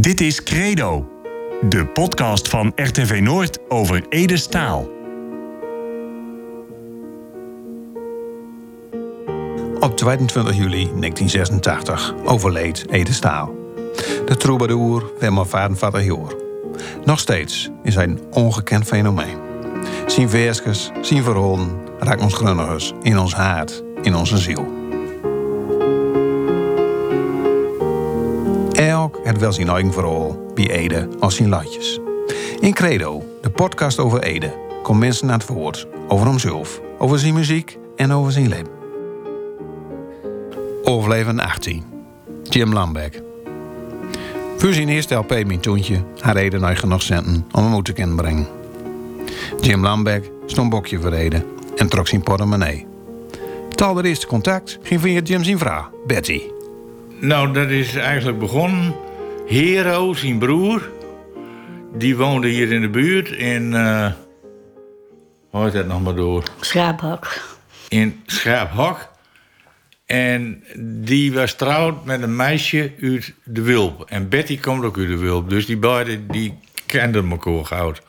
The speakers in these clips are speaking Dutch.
Dit is Credo, de podcast van RTV Noord over Ede Staal. Op 22 juli 1986 overleed Ede Staal. De troubadour werd maar 54 jaar. Nog steeds is hij een ongekend fenomeen. Zijn versjes, zijn verhalen raakt ons grunnigers in ons hart, in onze ziel. Het wel zijn eigen verhaal bij Ede als zijn latjes. In Credo, de podcast over Ede, komt mensen naar het woord over hemzelf, over zijn muziek en over zijn leven. Overleven 18. Jim Lambeck. Voor zijn eerste LP Mijn Toontje had Ede nog genoeg centen om hem te kunnen brengen. Jim Lambeck stond bokje voor Ede en trok zijn portemonnee. Het allereerste contact ging via Jim zijn vrouw, Betty. Nou, dat is eigenlijk begonnen. Hero, zijn broer, die woonde hier in de buurt in. eh hoe heet dat nog maar door? Schaaphok. In Schaaphok. En die was trouwd met een meisje uit de Wulp. En Betty komt ook uit de Wulp. Dus die beiden die kenden elkaar goud.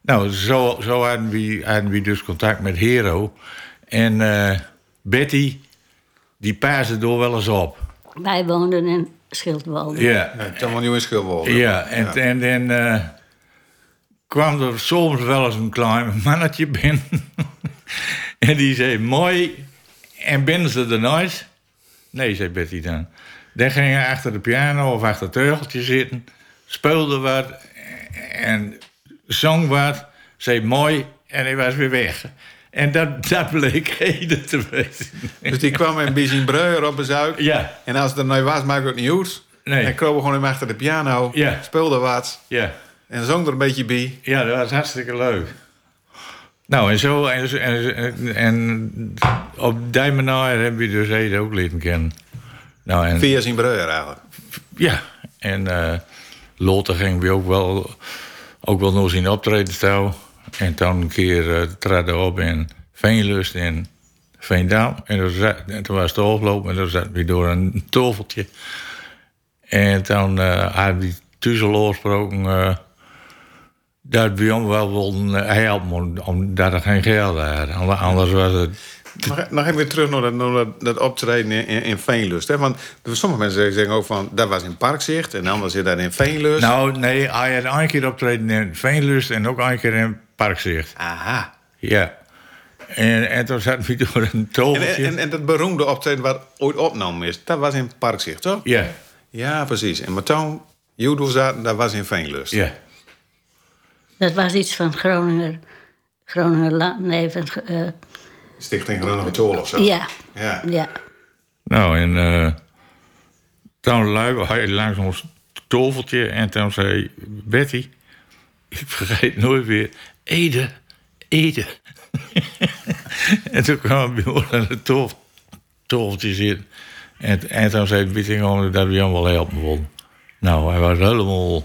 Nou, zo, zo hadden, we, hadden we dus contact met Hero. En eh, Betty, die paasde door wel eens op. Wij woonden in Schildwalde. Ja, Tom van Nieuw Schilwolde. Ja, en, en dan eh, kwam er soms wel eens een klein mannetje binnen. en die zei, mooi, en binnen ze er nooit? Nee, zei Betty dan. Dan ging hij achter de piano of achter het teugeltje zitten, speelde wat en zong wat, zei mooi en hij was weer weg. En dat, dat bleek heden te weten. Dus die kwam in breuer op bezoek. Ja, En als het er nou was, maakte het niet uit. Nee. En kroop gewoon hem achter de piano. Ja. Speelde wat. ja. En zong er een beetje bij. Ja, dat was hartstikke leuk. Nou, en zo, en, en, en op die manier hebben we dus Ede ook leren kennen. Nou, en, Via zijn breuer eigenlijk. ja, en eh Lotte gingen we ook wel, ook wel nog zien optreden staan. En toen een keer uh, traden op in Veenlust in Veendam. En toen, zat, en toen was het afgelopen en toen zaten we door een toveltje. En toen eh hadden we Tuzel afgesproken... eh, dat we hem wel wilden eh, helpen, om- omdat er geen geld had. Ander- Anders was het... Nog, nog even terug naar dat, naar dat, dat optreden in, Veenlust. Hè? Want sommige mensen zeggen ook van... dat was in Parkzicht en anders zit dat in Veenlust. Nou, nee, hij had een keer optreden in Veenlust en ook een keer in Parkzicht. Aha. Ja. En, en toen zaten we door een En, tovertje. en, en dat beroemde optreden wat ooit opgenomen is... dat was in Parkzicht, toch? Ja, Ja, precies. En maar toen... Judo zaten, dat was in Veenlust. ja. Dat was iets van Groninger. Groninger land. Nee, van, eh, Stichting Groningen Tool of zo. ja. Ja. ja. Nou, en eh toen luide hij langs ons toveltje en toen zei Betty... Ik vergeet nooit weer, Ede, Ede. en toen kwam ons aan het tof, toveltje zitten. En, en toen zei gewoon dat we hem wel helpen wilden. Nou, hij was helemaal...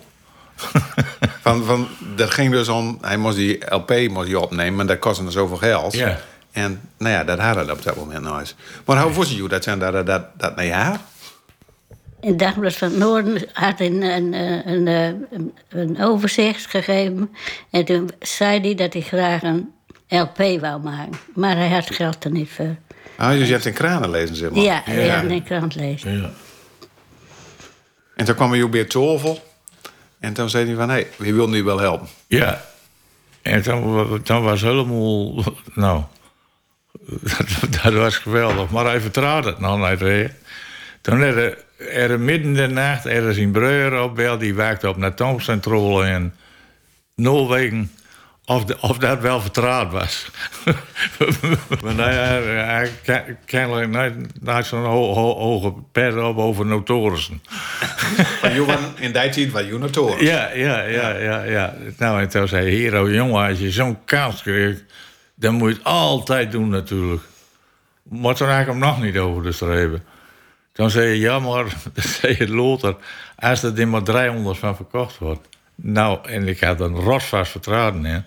Van, van, dat ging dus om, hij moest die LP moest hij opnemen, maar dat kostte er zoveel geld. Ja. En nou ja, dat hadden we op dat moment nog eens. Maar hoe wist je dat zijn dat dat, dat naar jaar? In Dagblad van het Noorden had een, een, een, een, een, een overzicht gegeven. En toen zei hij dat hij graag een LP wou maken. Maar hij had geld er niet voor. Ah, dus je hebt in kranen lezen, zeg maar. Ja, had in de krant lezen. Ja. En toen kwam bij Tovel. En toen zei hij van, hé, hey, wie wil nu wel helpen? Ja. En toen, toen was helemaal... Nou, dat, dat was geweldig. Maar hij vertrouwde het nog niet. hè. Toen er, er midden in de nacht ergens in Breuer op bel, die waakte op naar Tomcentrale in Noorwegen. Of, de, of dat wel vertrouwd was. maar nou ja, hij ken- kennelijk zo'n ho, ho- hoge pet op over notorissen. Maar Johan, in die tijd was Junatoren. Ja, ja, ja, ja, ja. Nou, en toen zei Hero, jongen, als je zo'n kans krijgt, dan moet je het altijd doen natuurlijk. Maar toen had ik hem nog niet over de. Toen zei je, ja, maar, dan zei je later, als er maar 300 van verkocht wordt. Nou, en ik had een rotsvast vertrouwen in.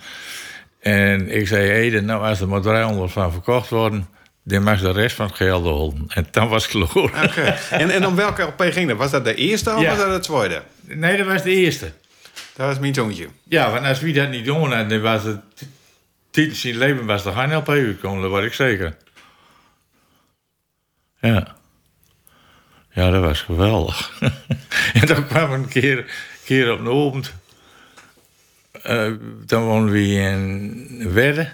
En ik zei, Ede, nou, als er maar 300 van verkocht worden, dan mag de rest van het geld houden. En dan was het klaar. Oké. En, en om welke LP ging dat? Was dat de eerste of Ja. was dat de tweede? nee, dat was de eerste. Dat was mijn zoontje. Ja, want als wie dat niet doen had, dan was het... Tijdens zijn leven was er geen LP uitgekomen, dat weet ik zeker. Ja. Ja, dat was geweldig. en dan kwam een keer, keer op de avond. eh, dan woonden we in Wedde.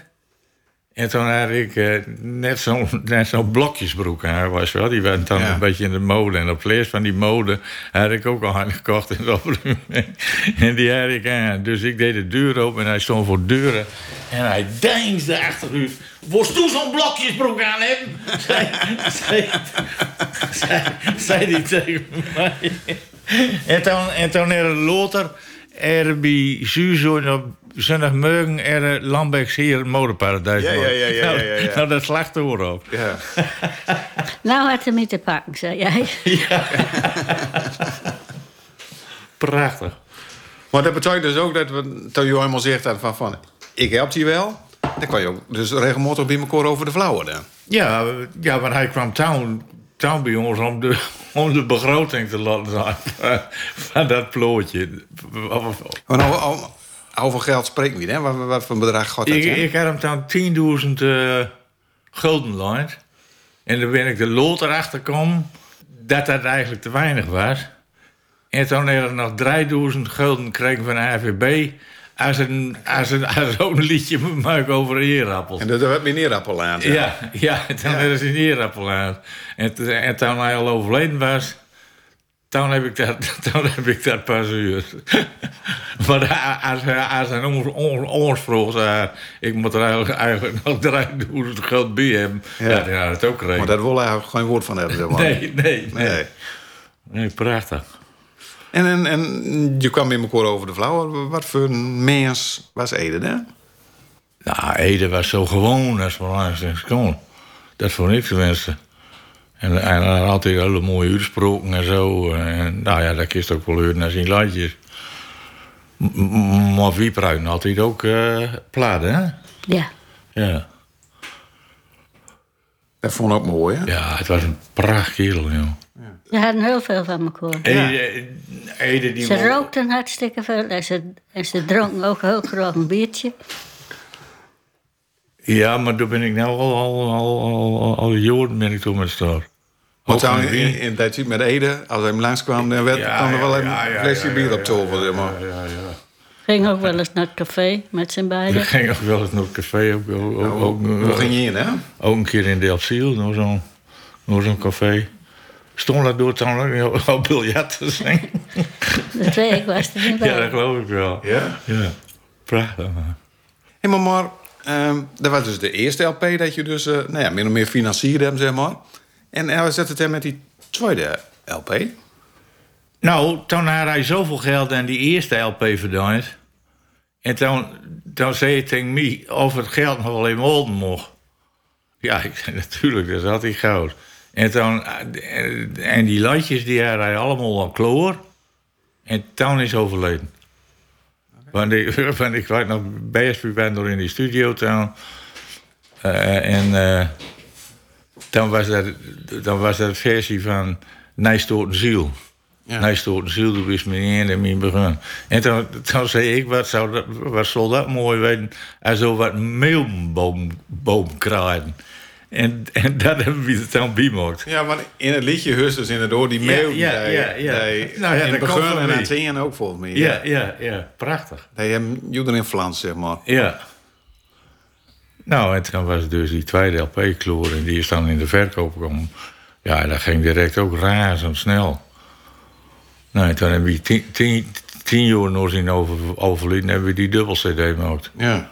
En toen had ik eh, net zo'n net zo'n blokjesbroek aan, was wel. Die werd dan Ja. een beetje in de mode. En op vlees van die mode had ik ook al in de oproep. En die had ik aan. Dus ik deed de deur open en hij stond voor deuren. En hij deinsde achteruit. Worst toe zo'n blokjesbroek aan hebben? zei, zei, zei, zei hij tegen mij. En toen, en toen er later, er bij Suzo op zondagmorgen, er Lambex hier modeparadijs. Ja, ja, ja, ja, ja, ja. Nou, dat slacht er op. Ja. Nou had hij me te pakken, zei jij. Prachtig. Maar dat betekent dus ook dat we, toen je eenmaal zegt dat van, van ik help je wel, dan kan je ook dus regelmatig bij elkaar over de flauwen dan. Ja, ja, maar hij kwam town, town bij ons om de, om de begroting te laten zijn van, dat plootje. Maar nou, over geld spreken we, hè? Wat, wat voor bedrag gaat dat Ik, ik had hem toen 10.000 eh gulden leid. En dan ben ik de lot erachter gekomen dat dat eigenlijk te weinig was. En toen er er nog 3000 gulden gekregen van de AVB... als een, als een, als ook een liedje maak over eerappels. En dat werd meneer Appel aan. Ja, ja, toen er is een eerappel aan. En, en toen hij al overleden was... Toen heb ik dat, toen heb ik dat pas uur. maar als als hij ons, vroeg, hij, ik moet er eigenlijk, eigenlijk nog 3000 geld bij hebben. Ja. Ja, dat ook Maar geregeld. daar wil hij eigenlijk geen woord van hebben. Zeg maar. Nee, nee, nee, Nee. nee. prachtig. En, en, en je kwam met elkaar over de flauwen. Wat voor een mens was Ede, hè? Nou, Ede was zo gewoon als we langs. Dat vond ik tenminste. En, en hij had altijd hele mooie uitspraken en zo. En, nou ja, dat kist ook wel uit naar zijn m- Maar wie pruiden altijd ook eh plaat, hè? Ja. Ja. Dat vond ik ook mooi, hè? ja, het was een pracht kerel, joh. Ze hadden heel veel van elkaar. Ede, Ede die... Ze rookten hartstikke veel en ze, en ze dronken ook heel graag een biertje. Ja, maar daar ben ik nou al, al, al, al, al jaren ben ik toen met staan. Ook dan van in, in dat tijd met Ede, als hij hem langskwam, dan werd, kwam er wel een ja, ja, flesje ja, bier ja, op tafel, zeg maar. Ja, ja, ja. Ging ook wel eens naar het café met z'n Ik beiden. ging ook wel eens naar het café. Ook, ook, ook, ook, Hoe ging je in, hè? ook een keer in Delfziel, naar zo'n zo'n café. Stond daar door dan ook al biljart te zingen. Dat weet ik, was er niet bij. Ja, dat geloof ik wel. Ja. Ja, prachtig. man. Hé, maar, maar ehm, dat was dus de eerste LP dat je dus, eh, nou ja, min of meer financierde hem, zeg maar. En hij dan met die tweede LP. Nou, toen had hij zoveel geld aan die eerste LP verdiend. En toen, toen zei hij tegen mij of het geld nog wel in Molden mocht. Ja, ik zei natuurlijk, dat is altijd goud. En, toen, eh, en die latjes die had hij allemaal op kloor. En toen is hij overleden. Want ik, want ik was nog best door in die studio toen. Eh, en eh dan, was dat, dan was dat versie van Nijstoorten Ziel. Ja. Nijstoorten Ziel, dat is en mijn begin. En toen, toen zei ik, wat, zou dat, wat zal dat mooi zijn als zo wat meelboom boom kraaien. En, en dat hebben we dan bijgemaakt. Ja, want in het liedje heurst dus inderdaad die mail. ja, ja, ja. die- Nou ja, in begin en het zingen ook volgens mij. Ja, ja, ja, prachtig. Dat je hem in Vlaams, zeg maar. Ja. Nou, en toen was dus die tweede LP-kloor en die is dan in de verkoop gekomen. Ja, dat ging direct ook razendsnel. Nou, en toen hebben we tien, tien, tien jaar nog zien over, overleden, hebben we die dubbel-CD gemaakt. Ja.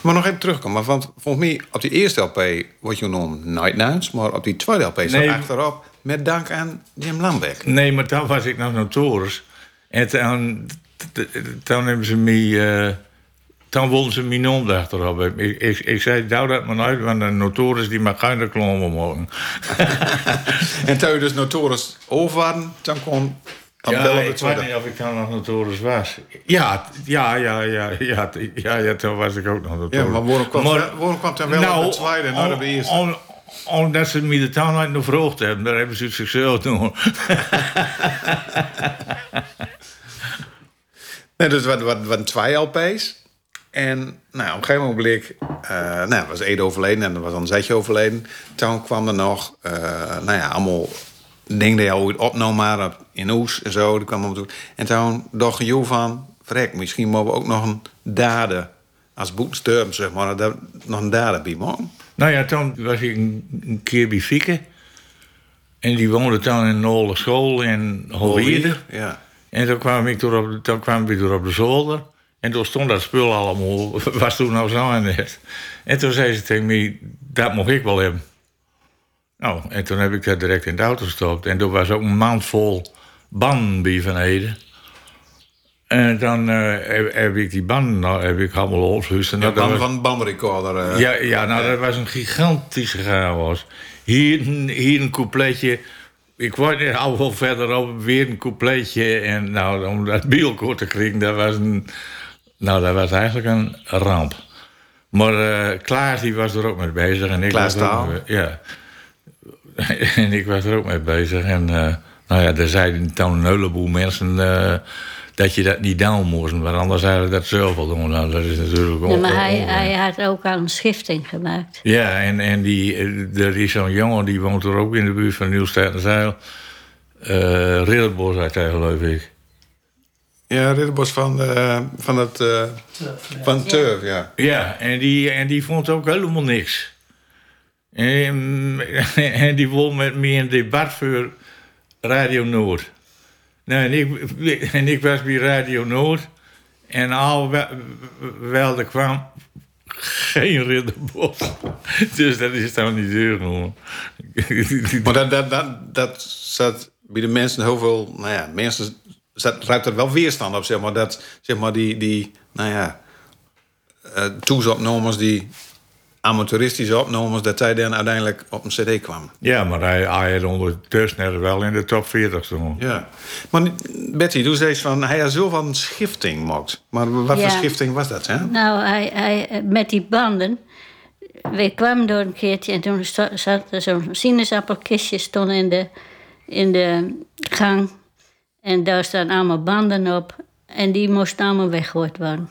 Maar nog even terugkomen, want volgens mij op die eerste LP wordt je genoemd Night Nights, maar op die tweede LP staat Nee. achterop met dank aan Jim Lambeck. Nee, maar toen was ik nog notorisch. En toen hebben ze me... eh, toen wilden ze mijn naam achterop. hebben. Ik, ik, ik zei, douw dat maar uit, want een notorisch die mag geen reclame maken. En toen je dus notorisch over waren, dan kon dan Ja, de ik weet niet of ik dan nog notorisch was. Ja, ja, ja, ja, ja, ja, ja, toen was ik ook nog notorisch. Ja, maar waarom kwam, waarom kwam dan wel op de tweede nou de eerste? om- omdat ze me de uit nog vroeg hebben, daar hebben ze het zichzelf doen. Nee, dus wat, wat, wat twee LP's. En nou, op een gegeven moment eh nou, was Ede overleden en er was dan Zetje overleden. Toen kwam er nog, eh, nou ja, allemaal dingen die opnam maar in Oes en zo. Die kwam toe. En toen dacht je van, vrek, misschien mogen we ook nog een dade als boekensturm, zeg maar, dat nog een dade bij man. Nou ja, toen was ik een, een keer bij Fieke. En die woonde toen in een oude school in Holwierde. Ja. En toen kwam ik door op, toen kwam ik door op de zolder. En toen stond dat spul allemaal, was toen nou zo aan het. En toen zei ze tegen mij, dat mocht ik wel hebben. Nou, en toen heb ik dat direct in de auto gestopt. En toen was ook een maand vol banden bij Van Ede. En dan eh, heb, heb ik die banden nou, heb ik allemaal opgehuist. Ja, band, was- van de bandrecorder. eh. ja, ja, nou, dat was een gigantische chaos. Hier, een- hier een coupletje. Ik word er al wel verderop, weer een coupletje. En nou, om dat bielkoord te krijgen, dat was, een, nou, dat was eigenlijk een ramp. Maar eh, Klaas die was er ook mee bezig. En ik Klaas was er ook Ja. en ik was er ook mee bezig. En eh, nou ja, er zeiden toen een heleboel mensen eh, dat je dat niet doen moest. Maar anders hadden dat zelf wel doen. Nou, dat is natuurlijk Nee, maar hij, hij had ook al een schifting gemaakt. ja, en, en die, er is zo'n jongen die woont er ook in de buurt van Nieuwstad en Zeil. Eh Ridderbos uit hij, geloof ik. Ja, Ridderbos van, de, van het... eh, van Turf, ja. Ja, en die, en die vond ook helemaal niks. En, en die won met me een debat voor Radio Noord. Nou, en, ik, en ik was bij Radio Noord. En al wel, wel er kwam geen Ridderbos. Dus dat is dan niet duur, hoor. Maar dat, dat, dat, dat zat bij de mensen heel veel... Nou ja, mensen ruikt er wel weerstand op, zeg maar. Dat, zeg maar, die, die nou ja... eh toesopnames, die amateuristische opnames... dat zij dan uiteindelijk op een cd kwam. Ja, maar hij, hij had ondertussen er wel in de top 40 staan. Ja. Maar Betty, toen zei ze van... hij had zoveel van schifting mocht. Maar wat voor schifting was dat, hè? Nou, hij, hij, met die banden. We kwamen door een keertje en toen zat er zo'n sinaasappelkistje stond in de, in de gang. En daar staan allemaal banden op. En die moesten allemaal weggegooid worden.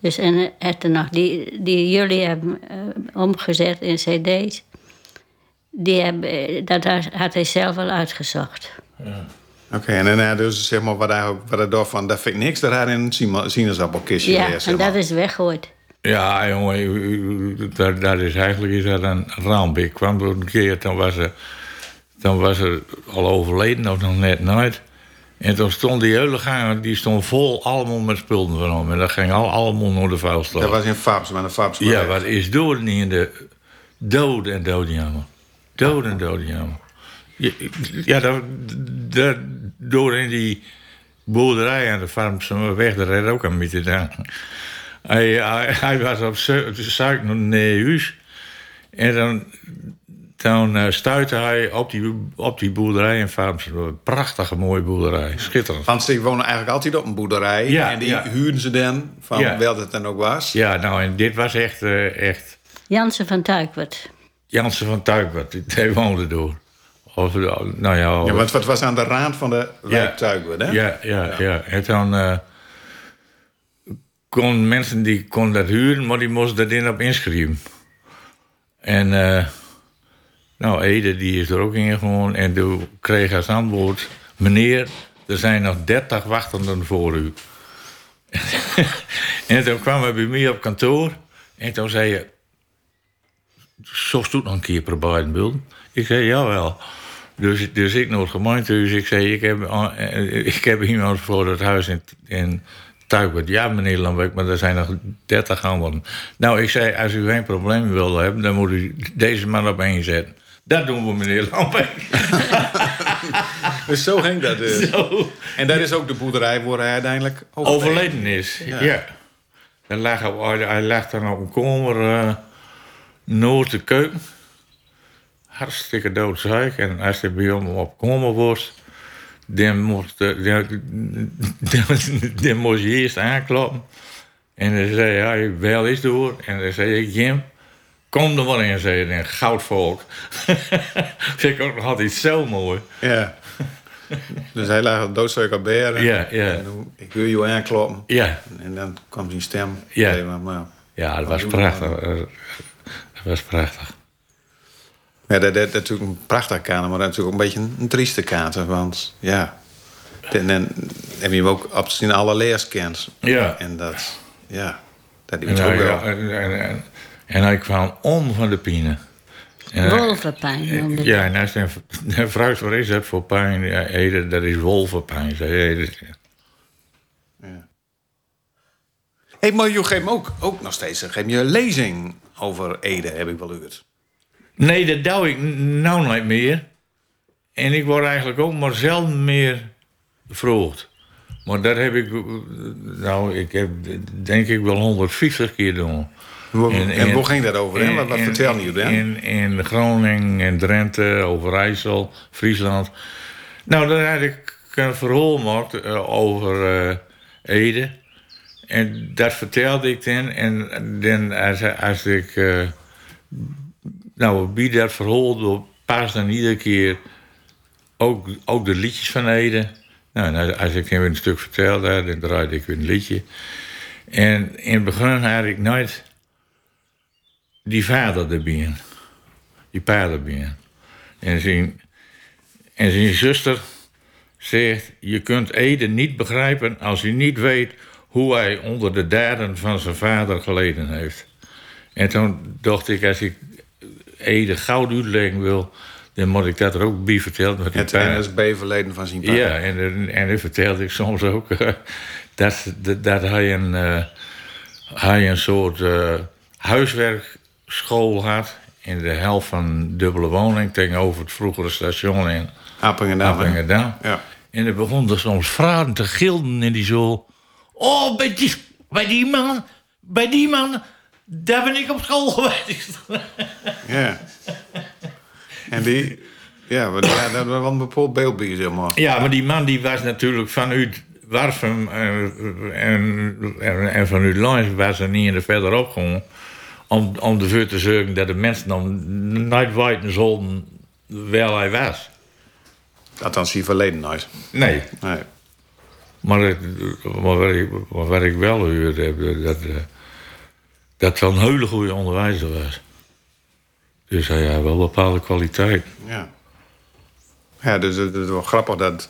Dus en het er nog, die, die jullie hebben eh, omgezet in cd's. Die hebben, eh, dat had- had hij zelf al uitgezocht. Oké, en daarna dus zeg maar wat hij, wat hij dacht van... dat vind ik niks, dat hij in een sinaasappelkistje Ja, weer, zeg en dat is weggooid. Ja, jongen, dat, dat is eigenlijk is dat een ramp. Ik kwam door een keer, toen was er, toen was er al overleden, of nog net nooit. En toen stond die hele gang, die stond vol allemaal met spullen van hem. En dat ging al, allemaal naar de vuilstort. Dat was in Fabs, maar een Fabs. Ja, wat is dood niet in de... Dood en dood jammer. Dood en dood jammer. Ja, ja dat, dat, door in die boerderij aan de Farmse weg, daar red ook aan te danken. Hij, hij, hij was op zu- suiker naar huis. En dan, dan eh, stuitte hij op die, op die boerderij in Farmse. Een prachtige mooie boerderij. Schitterend. Want ze wonen eigenlijk altijd op een boerderij. Ja, en die ja. huurden ze dan, van Ja. wel dat het dan ook was. Ja, nou, en dit was echt, eh, echt Jansen van Tuikwert. Jansen van Tuikwart, die- die woonde door. Of, nou ja, Ja, want wat was aan de rand van de wijk Tuikwerd, hè? ja, ja, ja. En dan eh kon mensen die konden dat huren, maar die moesten dat in op inschrijven. En eh, nou, Ede die is er ook in gewoon en toen kreeg als antwoord: meneer, er zijn nog 30 wachtenden voor u. en toen kwam hij bij mij op kantoor en toen zei je: zo stoet nog een keer proberen beelden. Ik zei, jawel. Dus, dus ik naar het gemeentehuis. Ik zei, ik heb, eh, ik heb iemand voor het huis in, in Tuikwerd. Ja, meneer Lambeek, maar er zijn nog 30 anderen. Nou, ik zei, als u geen probleem wil hebben... dan moet u deze man op één zetten. Dat doen we, meneer Lambeek. Dus zo ging dat dus. Zo. En dat is ook de boerderij waar hij uiteindelijk. Overleden is, ja. Hij, lag, hij, hij lag dan op een kamer... eh noord de keuken. Hartstikke doodzaak. En als hij bij hem op kamer was... dan moest, eh, dan, dan, dan moest je eerst aankloppen. En dan zei hij, wel is door. En dan zei ik, Jim, kom er maar in, zei hij, een goudvolk. Vind ik ook nog altijd zo mooi. Ja. Dus hij lag doodzeuk op beren. Ja, ja. En ik hoor je aankloppen. Ja, En dan kwam zijn stem. Ja. Maar, maar, ja dat was prachtig. Dat was prachtig. ja, dat, is natuurlijk een prachtige kaart, maar dat is natuurlijk ook een beetje een, trieste kaart. Want ja, en dan heb je hem ook op zijn allereerst kent. Ja. En dat, ja, dat En is ook wel. en, en, en, hij kwam om van de pine. Wolvenpijn. Ja, en als hij een vraagt wat is dat voor pijn? Ja, Ede, dat is wolvenpijn, zei Ede. hey, maar je geeft me ook, ook nog steeds geef je een lezing over Ede, heb ik wel gehoord. Nee, dat doe ik nou niet meer. En ik word eigenlijk ook maar zelden meer gevraagd. Maar dat heb ik, eh, nou, ik heb denk ik wel 150 keer doen. En- En, hoe ging dat over? Wat, vertel je dan? In, in Groningen, in Drenthe, Overijssel, Friesland. Nou, dan had ik een verhaal gemaakt eh, over eh, Ede. En dat vertelde ik dan. En dan als, als ik... eh, nou, bij dat verhaal pas dan iedere keer ook, ook de liedjes van Ede. Nou, en als- als ik hem een stuk vertelde, dan draaide ik weer een liedje. En in het begin had ik nooit die vader erbij. Die pa erbij. En zijn, en zijn zuster zegt... je kunt Ede niet begrijpen als je niet weet... hoe hij onder de daden van zijn vader geleden heeft. En toen dacht ik, als ik Ede goud uitleggen wil... dan moet ik dat er ook bij vertellen. Het. NSB-verleden van zijn pa. Ja, en, en dan vertelde ik soms ook dat, dat, dat hij, een, eh, hij een soort eh, huiswerkschool had in de helft van dubbele woning tegenover het vroegere station in Appingedam. Ja. En er begonnen soms vrouwen te gilden in die zo. Oh, bij die, bij die man, bij die man, daar ben ik op school geweest. Ja. En die... Ja, ja, dat was een bepaald beeld zeg maar. Ja, maar die man die was natuurlijk vanuit Warfum en, en, en, en vanuit Lens was er niet in de verderop gewoon. Om, om ervoor te zorgen dat de mensen dan niet weten zouden wel hij was. Althans, die verleden nooit. Nee. Nee. Maar, het- maar wat, ik, maar wat ik wel gehoord heb, dat, eh, dat het wel een hele goede onderwijzer was. Dus hij had wel bepaalde kwaliteit. Ja. Ja, dus het is wel grappig dat,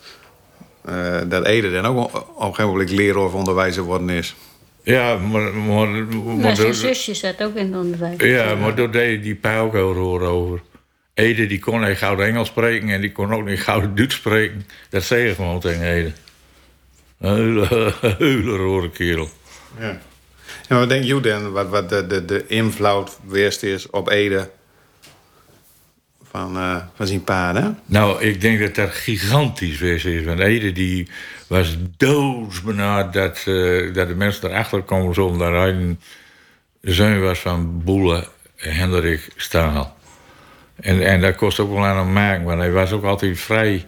eh, dat Ede dan ook op een gegeven moment leraar of onderwijzer worden is. Ja, maar... maar, maar Maar zijn door- zusje zat ook in het onderwijs. Ja, maar dat deed die pa ook al horen over. Ede die kon niet goud Engels spreken en die kon ook niet goud Duits spreken. Dat zei je gewoon tegen Ede. Een hele, rode kerel. Ja. En wat denk je dan, wat, wat de, de, de invloed geweest is op Ede van, eh, van zijn pa, hè? Nou, ik denk dat dat gigantisch is. is. Want Ede die was doodsbenauwd dat, eh, dat de mensen erachter komen zonder dat hij een zoon was van Boele Hendrik Staal. En, en dat kost ook wel aan hem maken, want hij was ook altijd vrij,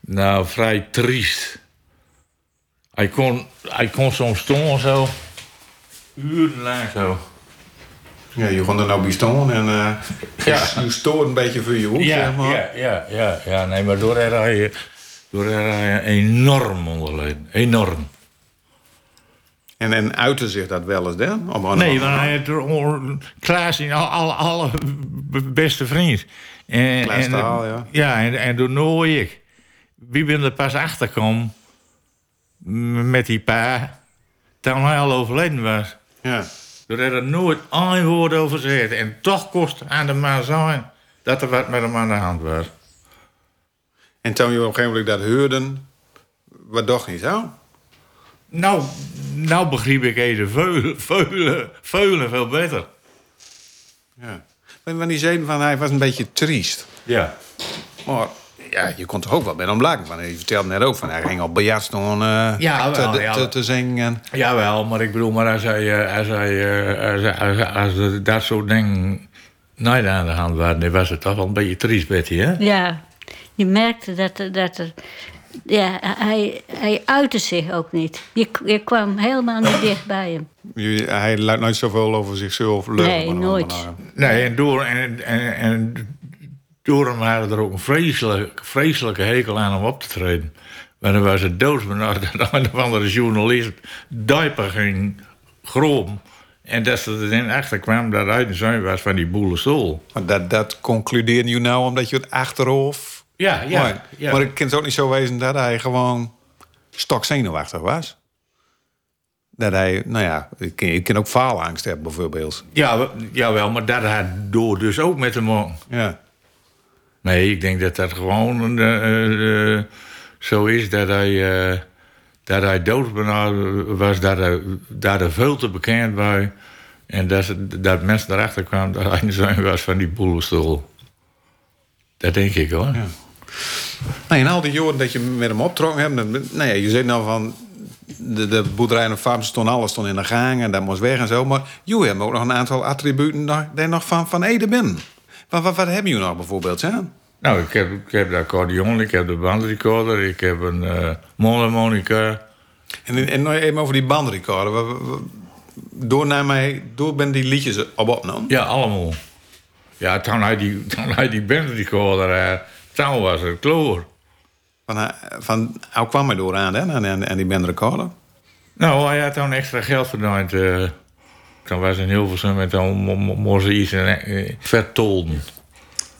nou, vrij triest. Hij kon, hij kon soms stonden zo, urenlang zo. Ja, je kon er nou bij staan en eh Ja. je stoort een beetje voor je hoek, Ja, zeg maar. ja, ja, ja, ja, nee, maar door had hij, door had hij enorm onderleden. Enorm. En, en uitte zich dat wel eens een- Nee, want hij had er Klaas in al, alle, beste vriend. En, Klaas en, ja. Ja, en, en toen hoor ik. Wie ben er pas achterkwam m- met die pa, toen hij al overleden was. Ja. Door had er nooit één woord over gezegd. En toch kost aan de man zijn dat er wat met hem aan de hand was. En toen je op een gegeven moment dat hoorden, wat dacht je zo? Nou, nou begreep ik even veulen, veulen, veulen veel beter. Ja. Want die zeiden van hij was een beetje triest. Ja. Maar ja, je kon toch ook wel bij hem. Want je vertelde net ook van hij ging op biljart staan eh, Ja, te, wel, te, ja. te, te zingen. Jawel, maar ik bedoel, maar als hij, eh, als hij, eh, als, als, als er dat soort dingen niet aan de hand waren, dan was het toch wel een beetje triest, Betty, hè? Ja, je merkte dat, er- dat er... Ja, hij, hij uitte zich ook niet. Je, je kwam helemaal niet dicht bij hem. Je- Hij laat nooit zoveel over zichzelf. Nee, nooit. Nee, en door, en, en, en hem waren er ook een vreselijk, vreselijke hekel aan om op te treden. Maar dan was het doodsbenauwd dat een of andere journalist diaper ging grom. En dat ze erin achter kwam dat hij de zoon was van die boele stoel. Maar dat, dat concludeerde je nou omdat je het achterhoofd... Ja, ja. Maar, ja. maar ik kan het ook niet zo wezen dat hij gewoon stokzenuwachtig was. Dat hij, nou ja, ik ken, ik ken ook faalangst hebben bijvoorbeeld. ja, we- jawel, maar dat had door dus ook met hem man. Ja. Nee, ik denk dat dat gewoon eh, eh, zo is dat hij, eh dat hij was, dat hij, dat hij veel te bekend was. En dat, dat mensen erachter kwamen dat hij de zoon was van die boelenstoel. Dat denk ik hoor. Nou, in al die jaren dat je met hem optrokken hebt, nou ja, je zegt nou van. De, de boerderij en de farm stond alles stond in de gang en dat moest weg en zo. Maar jullie hebben ook nog een aantal attributen die nog van, van Ede binnen. Wat, wat, wat hebben jullie nog bijvoorbeeld? Hè? Nou, ik heb, ik heb de accordeon, ik heb de bandrecorder, ik heb een mondharmonica. En, en nog even over die bandrecorder. Door naar mij, door ben die liedjes op opgenomen. Ja, allemaal. Ja, toen hij die, toen hij die bandrecorder toen was het kloor. Van, eh, van, hoe kwam hij door aan, hè? En, en, en die bandrecorder. Nou, hij had toen extra geld verdiend. Toen was in Hilversum en mo- moest iets eh, vertolden.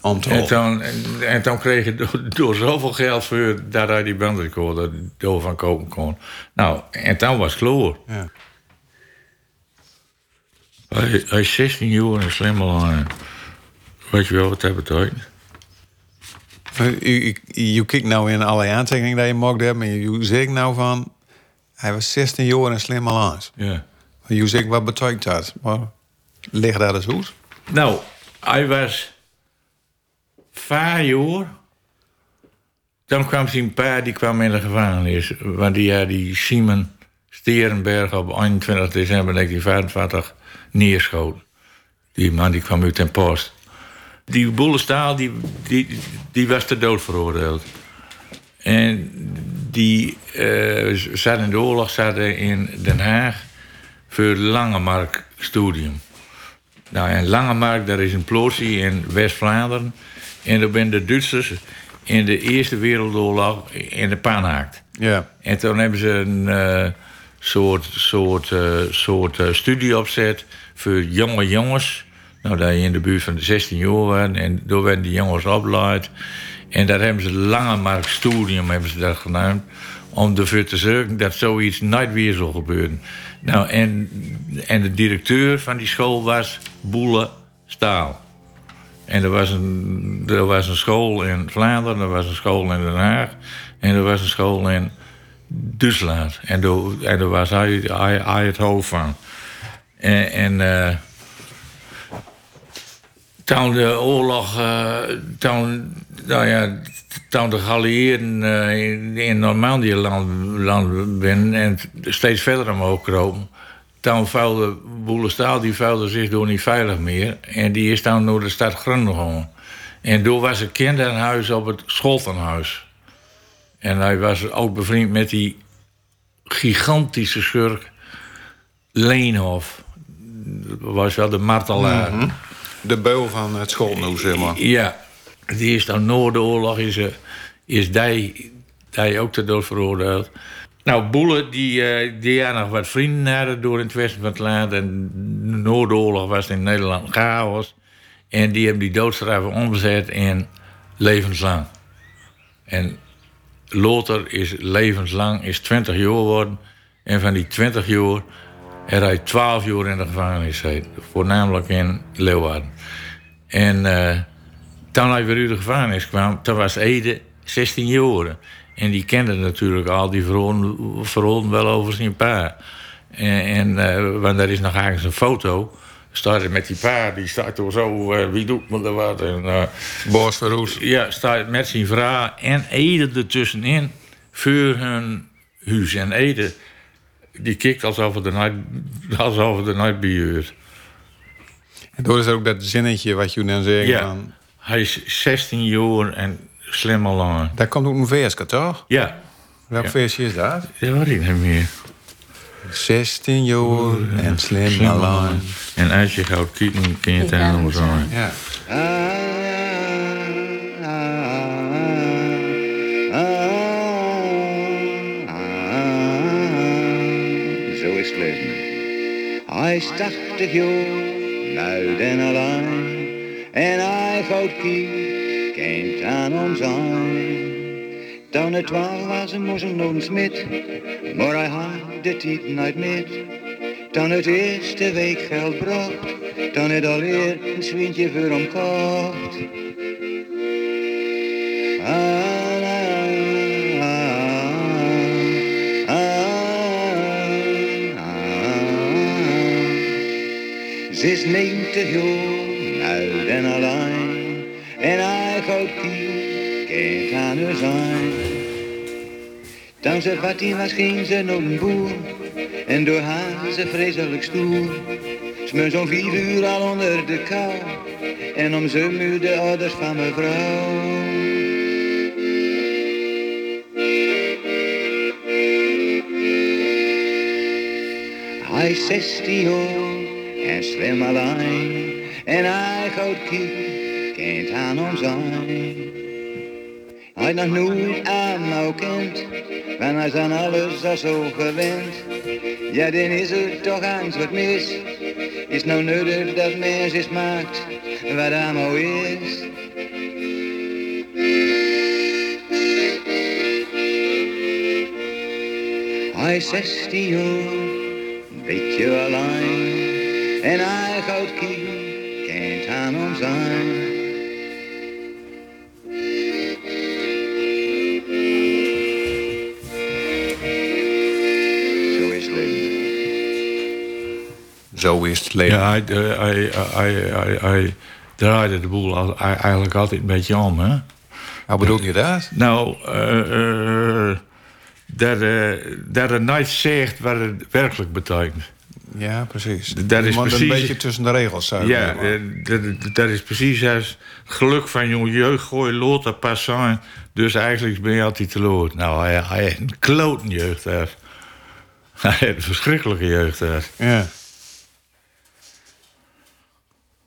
En toen, en, en toen kreeg hij door, door zoveel geld voor dat hij die bandrecorder door van kopen kon. Nou, en toen was het kloor. Ja. Hij, hij is 16 jaar en slim aan. Weet je wel wat dat betekent? U kijkt nou in alle aantekeningen die je mocht hebben. En je zegt nou van... Hij was 16 jaar en slim al. Ja. Je zegt, wat betekent dat? Maar ligt daar eens hoe? Nou, hij was vijf jaar. Dan kwam zijn pa, die kwam in de gevangenis. Want die had die Simon Sterenberg op 21 december 1945 neerschoten. Die man die kwam uit ten post. Die boelestaal, die, die, die was ter dood veroordeeld. En die eh, zat in de oorlog in Den Haag voor het Langemark studium. Nou, en Langemark, daar is een plootsje in West-Vlaanderen. En daar ben de Duitsers in de Eerste Wereldoorlog in de pan haakt. Ja. En toen hebben ze een eh, soort, soort, eh, soort eh, studie opzet voor jonge jongens. Nou, dat je in de buurt van de 16 jaar was. En door werden die jongens opgeleid. En daar hebben ze Langemark Studium hebben ze dat genoemd. Om ervoor te zorgen dat zoiets nooit weer zal gebeuren. Nou, en, en de directeur van die school was Boele Staal. En er was, een, er was een school in Vlaanderen, er was een school in Den Haag en er was een school in Duitsland. En daar, en was hij, hij, hij het hoofd van. En, en eh, toen de oorlog, eh, toen, nou ja, de geallieerden eh, in, in Normandië land, land binnen en steeds verder omhoog kropen, toen vuilde Boelestaal, die vuilde zich door niet veilig meer. En die is toen door de stad Groningen. En toen was een kinderhuis op het Scholtenhuis. En hij was ook bevriend met die gigantische schurk Leenhof. Dat was wel de martelaar. De beul van het schoolnoes, zeg maar. Ja, die is dan na de oorlog is, eh, is die, die ook ter dood veroordeeld. Nou, Boele, die, eh, die had nog wat vrienden hadden door in het westen van het land. En de oorlog was in Nederland chaos. En die hebben die doodstraffen omgezet in levenslang. En Lothar is levenslang, is 20 jaar geworden. En van die 20 jaar hij 12 jaar in de gevangenis. Voornamelijk in Leeuwarden. En eh, toen hij weer uit de gevangenis kwam, toen was Ede 16 jaar. En die kende natuurlijk al die verhalen wel over zijn pa. En, en eh, want daar is nog ergens een foto. Staat met die pa, die staat er zo, eh, wie doet me er wat? En, Boos Verhoes. ja, staat met zijn vrouw en Ede ertussenin voor hun huis. En Ede, die kijkt alsof het nooit, alsof het er nooit bij hoort. En door is er ook dat zinnetje wat je dan zegt. Ja, Van, hij is 16 jaar en slim al lang. daar komt ook een versje, toch? Ja, Welk Ja. versje is dat? dat weet ik niet meer. 16 jaar en slim Slim al lang. En als je gaat kijken, kun je het Ja, helemaal zo. Ja. Hij tachtig jaar, nou den alleen. En hij gaat kie, kent aan ons aan. Dan het twaalf was een smid, maar hij had de tijd nooit met. Dan het eerste week geld bracht, dan het alweer een zwintje voor hem kocht. Ah, Is 90 jaar, oud en alleen, en hij gaat kie, kent aan haar zijn. Wat hij was, ging ze nog een boer, en door haar ze vreselijk stoer. Smeer zo'n vier uur al onder de kou, en om ze muur de ouders van mevrouw. Hij is 16 jaar en slim alleen. En hij gaat kijken, kent aan ons aan. Hij nog nooit aan nou kent, want hij aan alles al zo gewend. Ja, dan is er toch angst wat mis. Is nou nodig dat mens is maakt wat nou is. Hij is 16 jaar, een beetje alleen. En hij gaat kijken, kent aan ons aan. Zo is het leven. Zo is het leven. Ja, hij, eh, hij, hij, hij, hij draaide de boel al- hij- eigenlijk altijd een beetje om, hè? Hoe bedoel je dat? Nou, eh, eh, dat, eh, dat het nooit zegt wat het werkelijk betekent. Ja, precies. Dat is Je precies- een beetje tussen de regels zijn. Ja, dat, dat is precies als geluk van jong jeugd gooi lood dat pas zijn. Dus eigenlijk ben je altijd te lood. Nou, hij, hij heeft een kloten jeugd heeft. Hij heeft een verschrikkelijke jeugd heeft. Ja.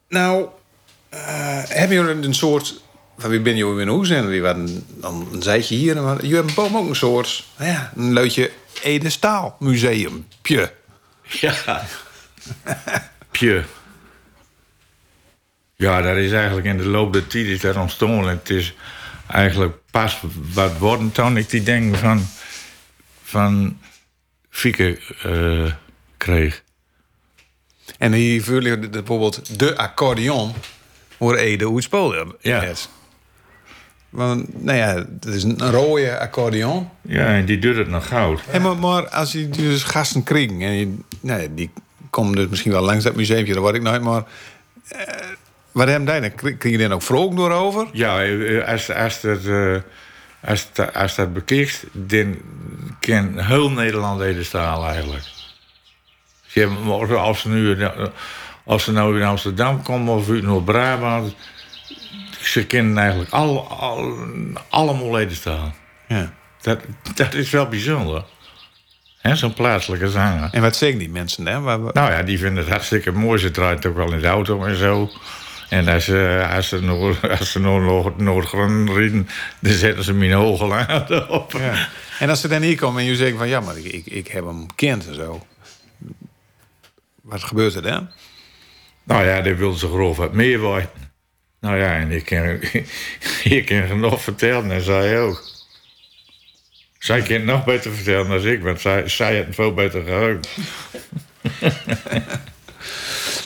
Nou, eh, hebben jullie een soort... Van wie ben je in huis en wie waren dan een zijtje hier. Maar jullie hebben boven ook een soort... nou Ja, een leutje Ede Staal Museum. Pje. Ja. Pje. Ja, dat is eigenlijk in de loop der tijd is dat ontstaan. Het is eigenlijk pas wat worden toen ik die ding van, van Fieke eh, kreeg. En hier vullen bijvoorbeeld de accordeon... voor Ede hoe het speelde. Ja. Want, nou ja, het is een rode accordeon. Ja, en die doet het nog goud. Hey, maar, maar als je dus gasten krijgt... en je, nou ja, die komen dus misschien wel langs dat museumje, dat weet ik nooit, maar... eh, wat hebben die dan? Krijg je dan ook vrolijk door over? Ja, eh, als, als, dat, eh, als, dat- als dat bekijkt, dan kan heel Nederland even staan eigenlijk. Als, ze nu, als ze nou in Amsterdam komen of uit Noord-Brabant, ze kennen eigenlijk al, al, allemaal leden staan. Ja. Dat, dat is wel bijzonder. Zo'n plaatselijke zanger. En wat zeggen die mensen dan? Waar- waar- Nou ja, die vinden het hartstikke mooi. Ze draait ook wel in de auto en zo. En als ze, als ze, nog, als ze nog Noordgrond rieden, dan zetten ze mijn hoge laden op. Ja. En als ze dan hier komen en je zegt van... ja, maar ik, ik, ik heb hem bekend en zo. Wat gebeurt er dan? Nou ja, die wilden ze geloof wat meer weten. Nou ja, en ik kan, ik kan genoeg vertellen en zij ook. Zij kan het nog beter vertellen dan ik, want zij, zij heeft het veel beter geheugen.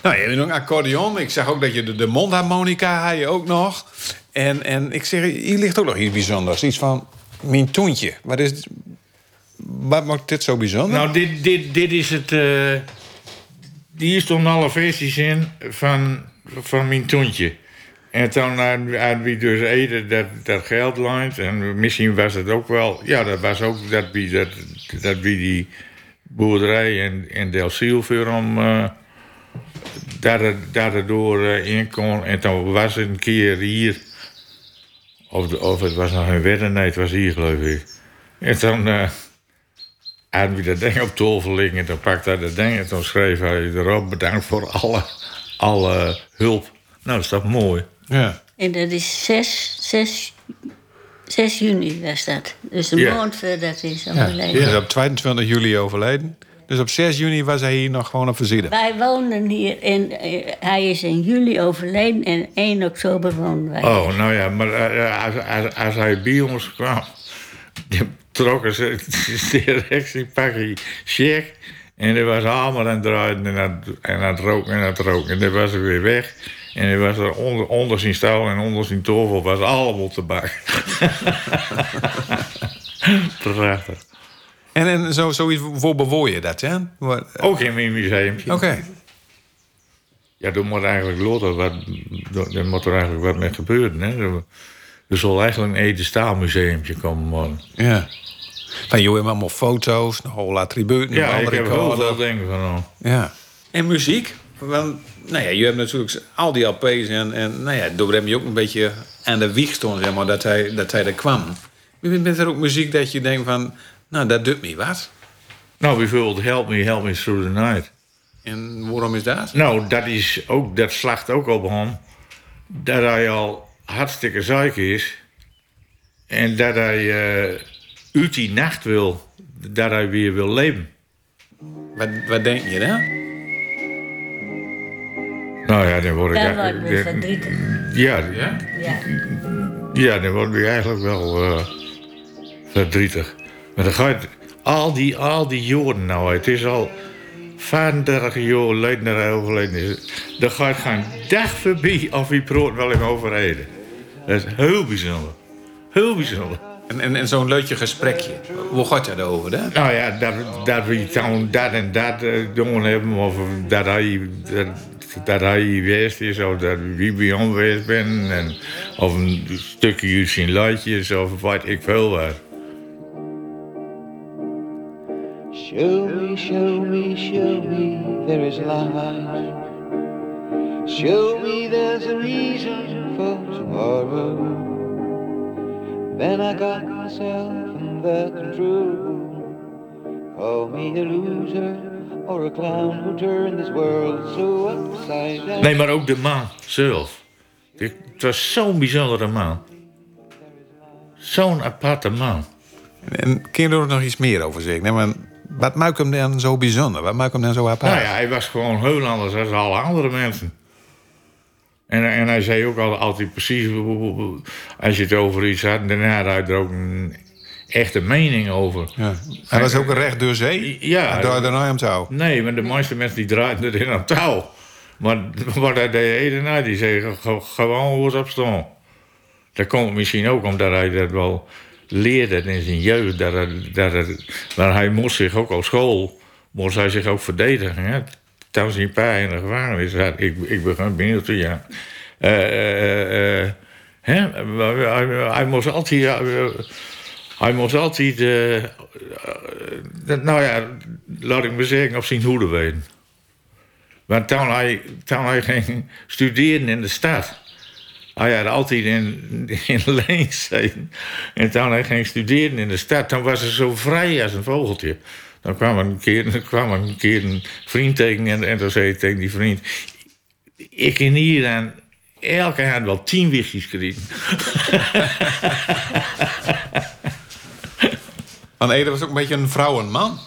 Nou, je hebt een accordeon. Ik zag ook dat je de, de mondharmonica had je ook nog. En, en ik zeg, hier ligt ook nog iets bijzonders. Iets van mijn toentje. Wat, is, wat maakt dit zo bijzonder? Nou, dit, dit, dit is het. eh hier stonden alle versies in van, van mijn toontje. En toen had wie dus Ede dat, dat geld leent. En misschien was het ook wel. Ja, dat was ook dat wie, dat, dat die boerderij in, in Del Ciel voor om. eh daar, door eh, in kon. En toen was het een keer hier. Of, de- of het was nog een wedden, nee, het was hier geloof ik. En toen. eh en wie dat ding op tafel liggen, en toen pakte hij dat ding en toen schreef hij erop: bedankt voor alle, alle hulp. Nou, dat is toch mooi. Ja. En dat is 6, 6, 6 juni was dat. Dus een Ja. maand voordat hij is Ja. overleden. Hij is op 22 juli overleden. Dus op 6 juni was hij hier nog gewoon op visite. Wij woonden hier in... eh, hij is in juli overleden en 1 oktober woonden wij. Oh, nou ja, maar eh, als, als, als hij bij ons kwam, trokken ze direct zijn pakje check. En er was allemaal aan het draaien en aan, het- en aan het roken en aan het roken. En dan was hij weer weg. En er was er onder, onder zijn stal en onder zijn tafel was allemaal tabak. Prachtig. En, en zo, zoiets, voor bewoor je dat, hè? Wat- Ook in mijn museum. Oké. Ja, er moet eigenlijk later wat, er moet er eigenlijk wat mee gebeuren. Hè? Er, zal eigenlijk een Ede Staalmuseumtje komen. Man. Ja. Van joh, allemaal foto's, een hele attributen, Ja, ik heb heel veel dingen van. Ja. En muziek? Want, nou ja, je hebt natuurlijk al die LP's en, en nou ja, door hem je ook een beetje aan de wieg stond, zeg maar, dat hij, dat hij er kwam. Bent er ook muziek dat je denkt van, nou, dat doet me wat? Nou, bijvoorbeeld Help Me, Help Me Through the Night. En waarom is dat? Nou, dat, is ook, dat slacht ook op hem. Dat hij al hartstikke ziek is. En dat hij eh, uit die nacht wil. Dat hij weer wil leven. Wat, wat denk je dan? Nou ja, dan word ik... Dan- verdrietig. ja, Ja? Ja. ja, dan word ik eigenlijk wel eh, verdrietig. Maar dan gaat al die, al die jaren nou, het is al 35 jaar geleden dat hij overleden is. Er gaat geen dag voorbij of hij praat wel in overheden. Dat is heel bijzonder. Heel bijzonder. En, en, en zo'n leutje gesprekje, hoe gaat dat over, hè? Nou ja, dat, dat we dan dat en dat eh, doen hebben, of dat hij, dat, dat hij geweest is, of dat wie bij ons geweest ben, en, of een stukje uit zijn luidjes, of wat ik veel wat. Show me, show me, show me there is light. Show me there's a reason for tomorrow. Then I got myself in the control. Call me a loser or a clown who turned this world so upside down. Nee, maar ook de man zelf. Het was zo'n bijzondere man. Zo'n aparte man. En kun je er nog iets meer over zeggen? Nee, maar wat maakt hem dan zo bijzonder? Wat maakt hem dan zo apart? Nou ja, hij was gewoon heel anders dan alle andere mensen. En, en hij zei ook al, altijd precies, als je het over iets had, daarna had hij er ook een echte mening over. Ja. Hij was ook een recht door zee. Ja. Draaide naar hem touw. Nee, maar de meeste mensen die draaiden erin aan touw. Maar wat hij deed ene na, die zei ge- gewoon wat op staan. Dat komt misschien ook omdat hij dat wel leerde in zijn jeugd. Dat dat hij, maar hij moest zich ook op school, moest hij zich ook verdedigen. Hè? Toen zijn pa in de gevangenis ik, ik ben benieuwd ja. Maar Hij, moest altijd... hij moest altijd, nou ja, laat ik maar zeggen, op zijn hoede weten. Want toen hij, toen hij ging studeren in de stad, hij had altijd in, in gezeten. En toen hij ging studeren in de stad, dan was hij zo vrij als een vogeltje. Dan kwam er een keer, dan kwam er een, keer een vriend tegen en, en dan zei hij tegen die vriend... Ik kan hier aan elke hand wel tien wichtjes kregen. Want Ede was ook een beetje een vrouwenman.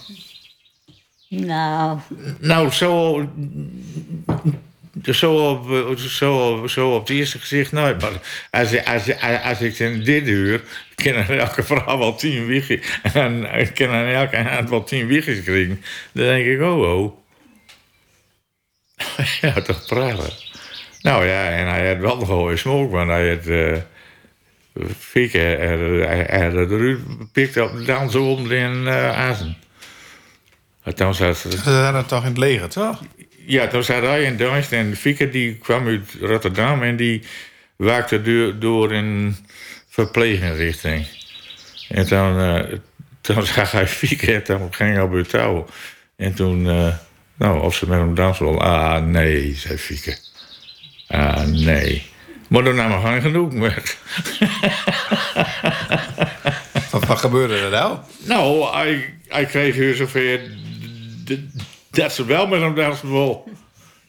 Nou, Nou, zo, zo, op, zo, zo op het eerste gezicht nooit. Maar als, als, als, als ik in dit uur... kan aan elke vrouw wel tien wiegjes... en ik kan elke hand wel tien wiegjes krijgen... dan denk ik, oh, oh. ja, toch prachtig. Nou ja, en hij had wel een smoke, want hij had... eh Fieke, er, er, eruit pikt op de dans om in uh, Azen. Dan zat, Ze hadden toch in het leger, toch? Ja, toen zat hij in Duits en Fieke die kwam uit Rotterdam en die waakte door, door in verpleginrichting. En toen, uh, toen zag hij Fieke en toen ging hij op het touw. En toen, uh, nou, of ze met hem dansen wil. Ah, nee, zei Fieke. Ah, nee. Maar dan nam hij genoeg met. wat, wat gebeurde er nou? Nou, hij, hij kreeg hier zover dat ze wel met hem dansen wil.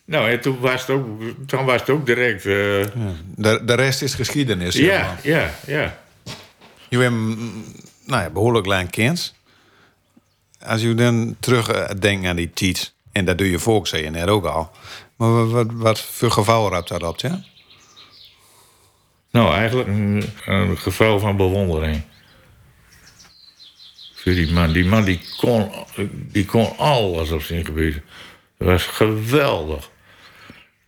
Nou, en toen was het ook, toen was het ook direct... Uh... Ja. De, de rest is geschiedenis. Ja, ja, ja. Je bent nou ja, behoorlijk klein kind. als je dan terug eh, aan die tijd, en dat doe je volkszeeën net ook al. Maar wat, wat, voor gevallen hebt dat op, ja? Nou, eigenlijk een, een geval van bewondering. Die man. Die man die kon, die kon alles op zijn gebied. Dat was geweldig.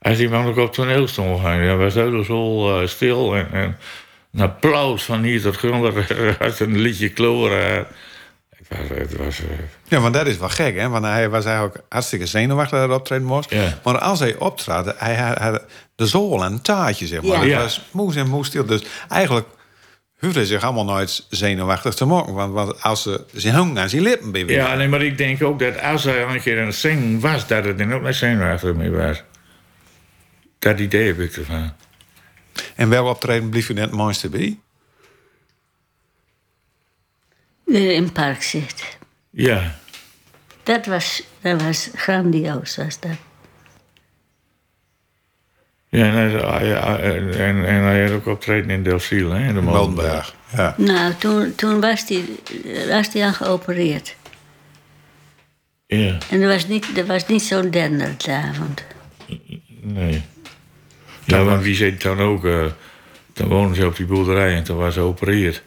Als die man ook op toneel stond, dan was hij zo uh, stil. En, en een applaus van hier tot grond. Als een liedje kloren. Het was... Het was uh, Ja, maar dat is wel gek, hè? Want hij was eigenlijk hartstikke zenuwachtig dat hij optreden moest. Ja. Maar als hij optrad, hij had, had de zool en taartje, zeg maar. Ja. Het Ja. was moes en moes stil. Dus eigenlijk hoefde zich allemaal nooit zenuwachtig te maken. Want, want als ze zijn hang aan zijn lippen bewegen... ja, nee, maar ik denk ook dat als hij een keer aan het zingen was, dat het dan ook met zenuwachtig mee was. Dat idee heb ik ervan. En welk optreden bleef u net het mooiste bij? Weer in het park zit. Ja. Dat was, dat was grandioos, was dat. Ja, en en, en hij had ook optreden in Delfziel, hè? In de Molenberg. Ja. Nou, toen, toen was hij was die al geopereerd. Ja, En er was niet, er was niet zo'n denderavond. nee. Ja, want wie zei het dan ook? eh dan woonden ze op die boerderij en toen was ze geopereerd.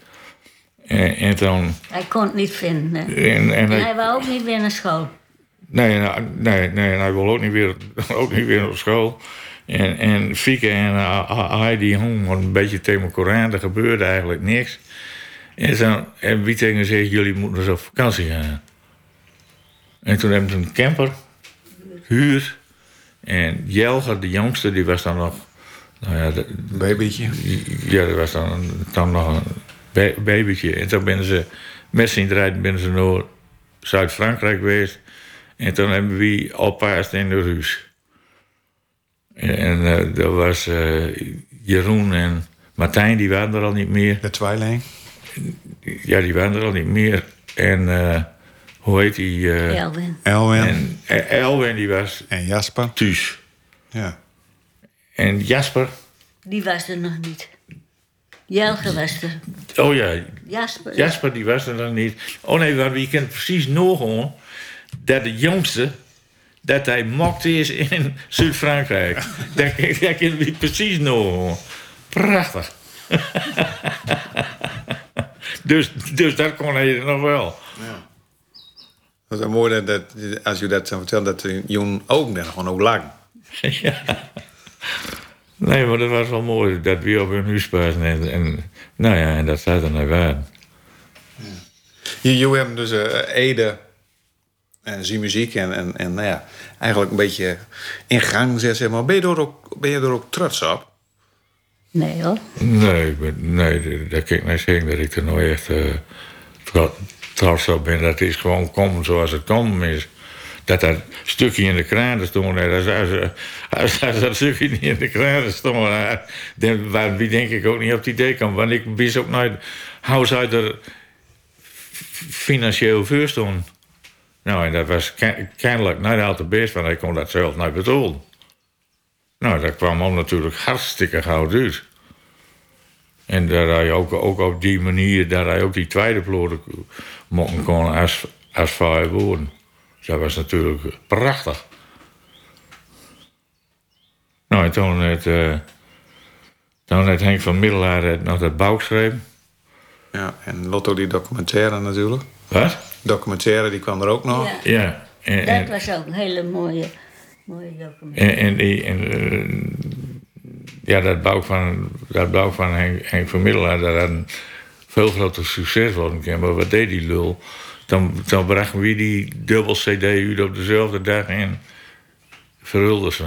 En, en toen... Hij kon het niet vinden. hè. En, en En hij, hij wou ook niet weer naar school. nee, nou, nee, nee, en hij wil ook niet weer, ook niet weer op school. En, en Fieke en hij die hong een beetje tegen mijn Koran. Er gebeurde eigenlijk niks. En, dan, en wie tegen zegt, jullie moeten eens op vakantie gaan. En toen hebben ze een camper, huur. En Jelger, de jongste, die was dan nog... Nou ja, de- Babytje. ja, dat was dan, dan nog een ba- babytje. En toen ben ze met z'n draaien ben ze naar Zuid-Frankrijk geweest. En toen hebben we oppaast in de huis. En dat was eh, Jeroen en Martijn, die waren er al niet meer. De tweeling. Ja, die waren er al niet meer. En eh, hoe heet die? eh, Elwin. Elwin. En, En Elwin, die was Jasper. thuis. Ja. En Jasper, Die was er nog niet. Jelge was er. oh ja, Jasper. Jasper die was er dan niet. Oh nee, want wie kent precies nog gewoon dat de jongste dat hij mokt is in Zuid-Frankrijk. dat, dat we precies nog. Prachtig. dus, dus dat kon hij nog wel. Dat is mooi dat, als u dat zo vertelt, dat Joen ook dan gewoon ook lang. Nee, maar dat was wel mooi dat we op hun huis. En, en, nou ja, en dat zou er naar waren. Je, je hebt dus eh, Ede en zie muziek en, en, en nou ja, eigenlijk een beetje in gang gezet, zeg maar. Ben je er ook, ben je er ook trots op? Nee hoor. Nee, ik ben, nee, dat kan ik niet zeggen dat ik er nooit echt eh, tro- trots op ben. Dat is gewoon komen zoals het komen is. Dat dat stukje in de kraan stond, hè, als, als, als, als dat stukje niet in de kraan stond, hè, dan waar- wie denk ik ook niet op het idee kwam. Want ik wist ook nooit hoe er financieel voor stond. Nou, en dat was ke- kennelijk niet altijd best, want hij kon dat zelf niet betalen. Nou, dat kwam hem natuurlijk hartstikke gauw uit. En dat hij ook, ook op die manier, dat hij ook die tweede ploeg mochten kon als, als vijf woorden. Dat was natuurlijk prachtig. Nou, en toen het, eh toen het Henk van Middelaar nog dat bouw schreef. Ja, en Lotto die documentaire natuurlijk. Wat? Documentaire, die kwam er ook nog. Ja. Ja. En, en, Dat was ook een hele mooie, mooie document. En, en, die, en eh, ja, dat bouw van, dat bouw van Henk, Henk van Middelaar, dat had een veel groter succes worden kunnen. Maar wat deed die lul? Dan, dan brachten we die dubbel CD uit op dezelfde dag en verhulde ze.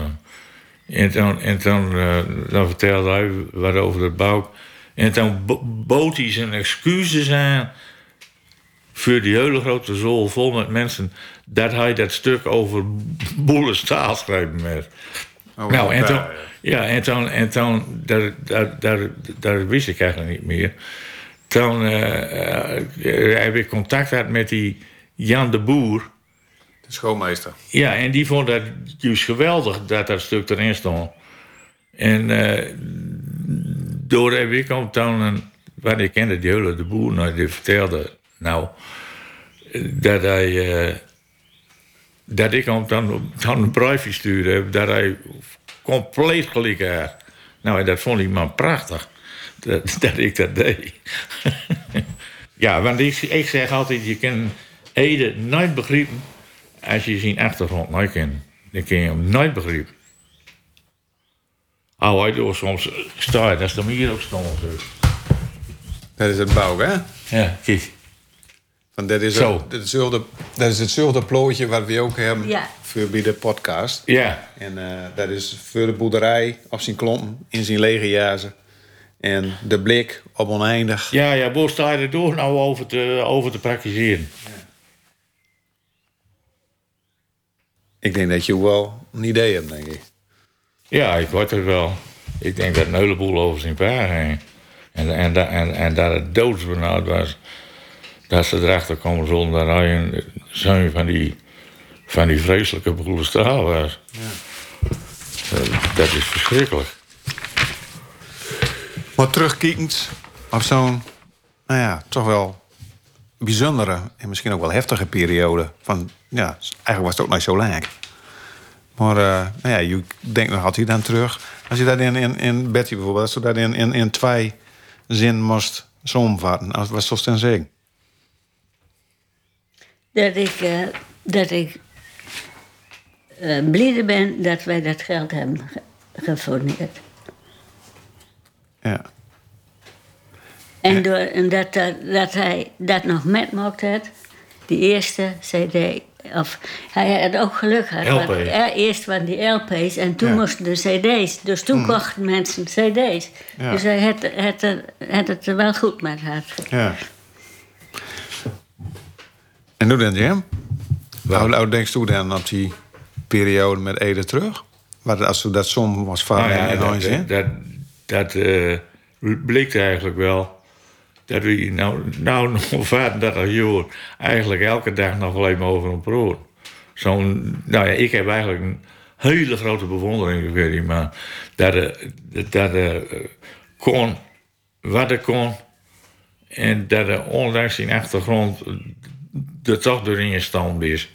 En toen, en toen eh, dan vertelde hij wat over het bouw. En toen bo- bood hij zijn excuses aan voor die hele grote zool vol met mensen... dat hij dat stuk over boele staal met. Oh, nou, en toen, ja, en toen, en toen daar, daar, daar, daar wist ik eigenlijk niet meer. Toen eh, heb ik contact gehad met die Jan de Boer... De schoolmeester. Ja, en die vond dat juist geweldig dat dat stuk erin stond. En eh door heb ik een... Want ik kende die hele de boer, nou, die vertelde... Nou, dat hij. eh, dat ik hem dan, dan een briefje stuurde. Dat hij compleet gelijk had. Nou, en dat vond die man prachtig. Dat, dat ik dat deed. ja, want ik, ik zeg altijd: je kan Ede nooit begrijpen. als je zijn achtergrond nooit kent. Dan kun je hem nooit begrijpen. Oh, hij door soms sta je, dat is dan hier ook stond. Dat is het bouw, hè? Ja, kijk. Want dat is, Zo. ook- dat, is hetzelfde, dat is hetzelfde plootje wat we ook hebben Ja. voor bij de podcast. Ja, En eh, dat is voor de boerderij op zijn klompen, in zijn lege jazen. En de blik op oneindig. ja, ja, waar sta je er door nou over te, over te praktiseren? Ik denk dat je wel een idee hebt, denk ik. Ja, ik word het wel. Ik denk dat een heleboel over zijn paar heen. En, en, en, en dat het doodsbenauwd was. Dat ze erachter komen zonder dat hij een zoon van die, van die vreselijke broele straal was. Dat, dat is verschrikkelijk. Maar terugkijkend op zo'n, nou ja, toch wel bijzondere en misschien ook wel heftige periode. Van, ja, eigenlijk was het ook niet zo lang. Maar eh, nou ja, je denkt nog altijd dan terug. Als je dat in, in, in Betty bijvoorbeeld, als je dat in, in, in twee zin moest samenvatten, als- wat zou je dan zeggen? Dat ik, eh, dat ik blij ben dat wij dat geld hebben ge- gefourneerd. Ja. En, door, en dat, dat, dat hij dat nog met mocht had, die eerste CD. Of hij had ook geluk gehad. Want, eh, eerst waren die LP's en toen Ja. moesten de CD's. Dus toen kochten mensen CD's. Ja. Dus hij had, had, had het er wel goed met gehad. ja. En hoe dan, Jim? Hoe, hoe denkst u dan op die periode met Ede terug? Wat, als u dat som was van Nou ja, in dat, dat, dat, dat eh, bleek eigenlijk wel. Dat we nou, nou nog 35 jaar eigenlijk elke dag nog alleen maar over een brood. Zo'n, nou ja, ik heb eigenlijk een hele grote bewondering voor die man. Dat hij dat, hij, eh, kon wat hij kon. En dat hij ondanks zijn achtergrond er toch doorheen gestand is.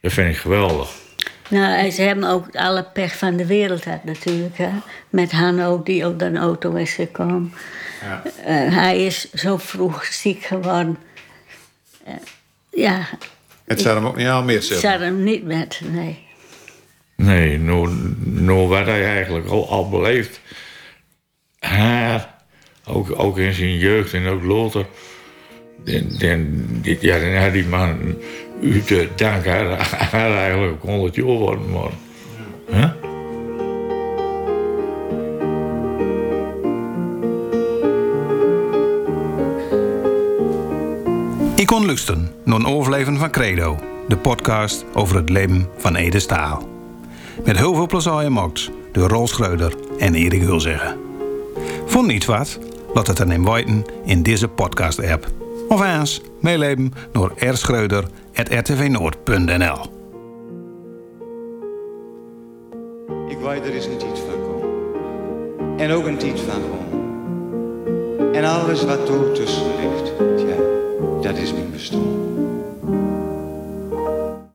Dat vind ik geweldig. Nou, ze hebben ook alle pech van de wereld had natuurlijk. Hè? Met Hanno, die op een auto is gekomen. Ja. Eh, hij is zo vroeg ziek geworden. Eh, ja, Het zou hem ook niet al meer ik zitten. zat hem niet met, nee. Nee, nou, nou wat hij eigenlijk al, al beleefd. Haar, ook, ook in zijn jeugd en ook later. Ja, dan had die man te danken haar eigenlijk ook 100 jaar worden. Huh? Ik kon lusten naar een overleven van Credo, de podcast over het leven van Ede Staal. Met heel veel plezier gemaakt door Rolf Schreuder en Erik Hulzeggen. Vond niet wat? Laat het dan in in deze podcast-app. Of eens meeleven door rschreuder.rtvnoord.nl Ik weet er is een tijd van komen. En ook een tijd van gewoon. En alles wat er tussen ligt, ja, dat is mijn bestaan.